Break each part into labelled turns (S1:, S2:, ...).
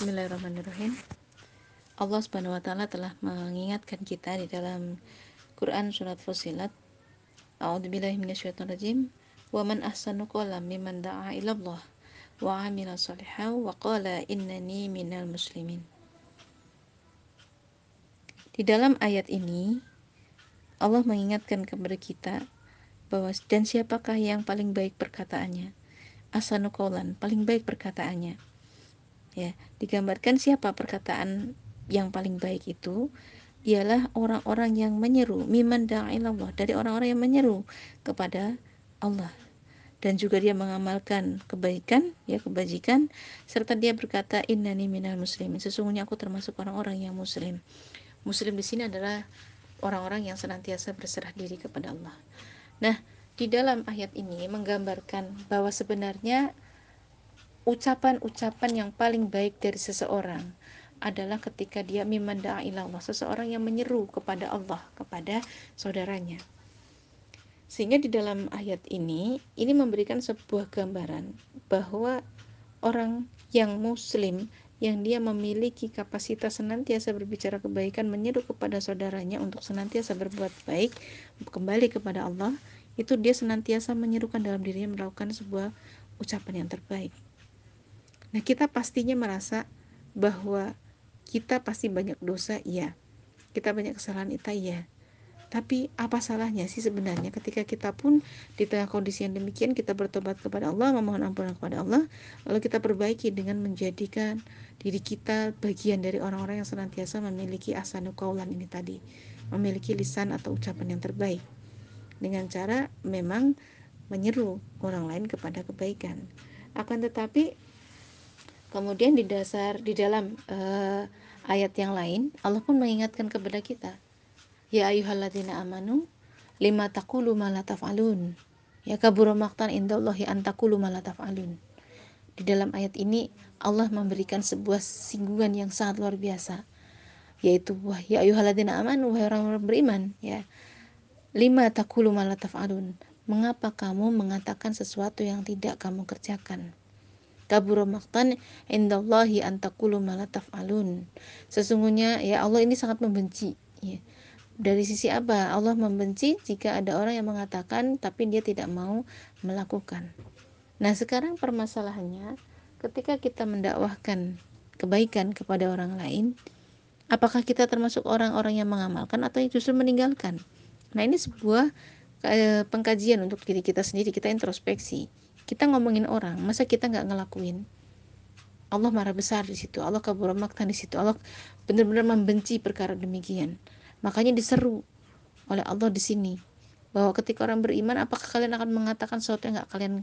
S1: Bismillahirrahmanirrahim. Allah Subhanahu wa taala telah mengingatkan kita di dalam Quran surat Fusilat. A'udzubillahi minasyaitonirrajim. Wa man ahsanu qawlan mimman da'a ila Allah wa 'amila shalihan wa qala innani minal muslimin. Di dalam ayat ini Allah mengingatkan kepada kita bahwa dan siapakah yang paling baik perkataannya? Asanu qawlan, paling baik perkataannya ya digambarkan siapa perkataan yang paling baik itu ialah orang-orang yang menyeru miman da'ilallah dari orang-orang yang menyeru kepada Allah. Dan juga dia mengamalkan kebaikan ya kebajikan serta dia berkata innani minal muslimin. Sesungguhnya aku termasuk orang-orang yang muslim. Muslim di sini adalah orang-orang yang senantiasa berserah diri kepada Allah. Nah di dalam ayat ini menggambarkan bahwa sebenarnya ucapan-ucapan yang paling baik dari seseorang adalah ketika dia mimanda ilallah seseorang yang menyeru kepada Allah kepada saudaranya. Sehingga di dalam ayat ini ini memberikan sebuah gambaran bahwa orang yang muslim yang dia memiliki kapasitas senantiasa berbicara kebaikan menyeru kepada saudaranya untuk senantiasa berbuat baik kembali kepada Allah itu dia senantiasa menyerukan dalam dirinya melakukan sebuah ucapan yang terbaik Nah, kita pastinya merasa bahwa kita pasti banyak dosa, iya. Kita banyak kesalahan, itu iya. Tapi apa salahnya sih sebenarnya ketika kita pun di tengah kondisi yang demikian kita bertobat kepada Allah, memohon ampunan kepada Allah, lalu kita perbaiki dengan menjadikan diri kita bagian dari orang-orang yang senantiasa memiliki asanu kaulan ini tadi, memiliki lisan atau ucapan yang terbaik. Dengan cara memang menyeru orang lain kepada kebaikan. Akan tetapi Kemudian di dasar di dalam uh, ayat yang lain Allah pun mengingatkan kepada kita. Ya ayyuhalladzina amanu lima taqulu ma la taf'alun. Ya kabura maqtan indallahi an taqulu ma la taf'alun. Di dalam ayat ini Allah memberikan sebuah singgungan yang sangat luar biasa yaitu wah ya ayyuhalladzina amanu wahai orang-orang beriman ya. Lima taqulu ma la taf'alun. Mengapa kamu mengatakan sesuatu yang tidak kamu kerjakan? Kabura maqtan indallahi antakulu malataf alun sesungguhnya ya Allah ini sangat membenci ya. dari sisi apa? Allah membenci jika ada orang yang mengatakan tapi dia tidak mau melakukan. Nah sekarang permasalahannya ketika kita mendakwahkan kebaikan kepada orang lain apakah kita termasuk orang-orang yang mengamalkan atau justru meninggalkan? Nah ini sebuah eh, pengkajian untuk diri kita sendiri kita introspeksi kita ngomongin orang masa kita nggak ngelakuin? Allah marah besar di situ Allah kabur maktan di situ Allah benar-benar membenci perkara demikian. Makanya diseru oleh Allah di sini bahwa ketika orang beriman apakah kalian akan mengatakan sesuatu yang nggak kalian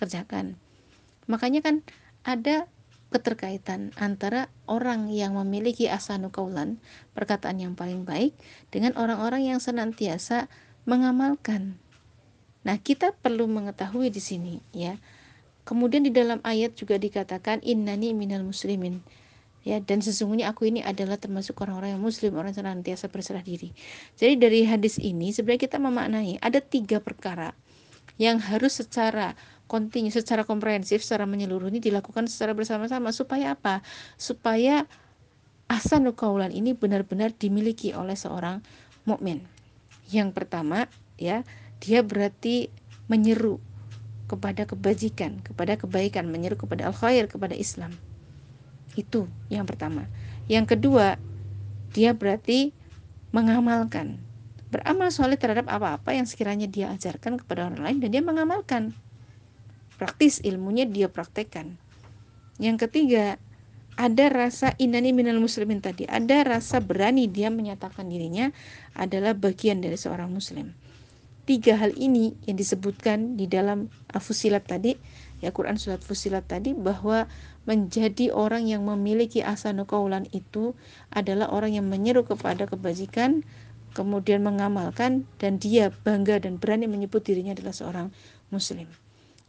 S1: kerjakan? Makanya kan ada keterkaitan antara orang yang memiliki asanu kaulan perkataan yang paling baik dengan orang-orang yang senantiasa mengamalkan Nah, kita perlu mengetahui di sini ya. Kemudian di dalam ayat juga dikatakan innani minal muslimin. Ya, dan sesungguhnya aku ini adalah termasuk orang-orang yang muslim, orang yang senantiasa berserah diri. Jadi dari hadis ini sebenarnya kita memaknai ada tiga perkara yang harus secara kontinu, secara komprehensif, secara menyeluruh ini dilakukan secara bersama-sama supaya apa? Supaya asan kaulan ini benar-benar dimiliki oleh seorang mukmin. Yang pertama, ya, dia berarti menyeru kepada kebajikan, kepada kebaikan, menyeru kepada al-khair, kepada Islam. Itu yang pertama. Yang kedua, dia berarti mengamalkan. Beramal soleh terhadap apa-apa yang sekiranya dia ajarkan kepada orang lain dan dia mengamalkan. Praktis ilmunya dia praktekkan. Yang ketiga, ada rasa inani minal muslimin tadi. Ada rasa berani dia menyatakan dirinya adalah bagian dari seorang muslim tiga hal ini yang disebutkan di dalam Fusilat tadi ya Quran surat Fusilat tadi bahwa menjadi orang yang memiliki asanu kaulan itu adalah orang yang menyeru kepada kebajikan kemudian mengamalkan dan dia bangga dan berani menyebut dirinya adalah seorang muslim.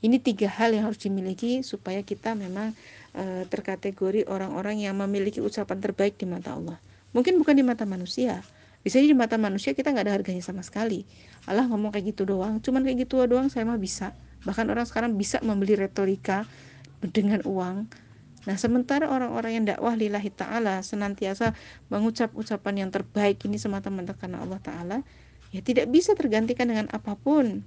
S1: Ini tiga hal yang harus dimiliki supaya kita memang e, terkategori orang-orang yang memiliki ucapan terbaik di mata Allah. Mungkin bukan di mata manusia bisa di mata manusia kita nggak ada harganya sama sekali. Allah ngomong kayak gitu doang. Cuman kayak gitu doang saya mah bisa. Bahkan orang sekarang bisa membeli retorika dengan uang. Nah, sementara orang-orang yang dakwah lillahi ta'ala senantiasa mengucap ucapan yang terbaik ini semata-mata karena Allah ta'ala, ya tidak bisa tergantikan dengan apa pun.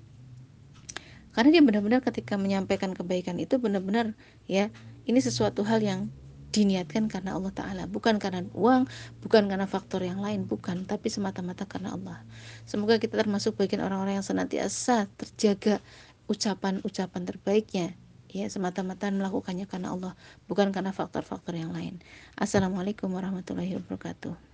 S1: Karena dia benar-benar ketika menyampaikan kebaikan itu benar-benar ya, ini sesuatu hal yang diniatkan karena Allah Ta'ala. Bukan karena uang bukan karena faktor yang lain bukan. Tapi semata-mata karena Allah. Semoga kita termasuk bagian orang-orang yang senantiasa terjaga ucapan-ucapan terbaiknya. Ya semata-mata melakukannya karena Allah bukan karena faktor-faktor yang lain. Assalamualaikum warahmatullahi wabarakatuh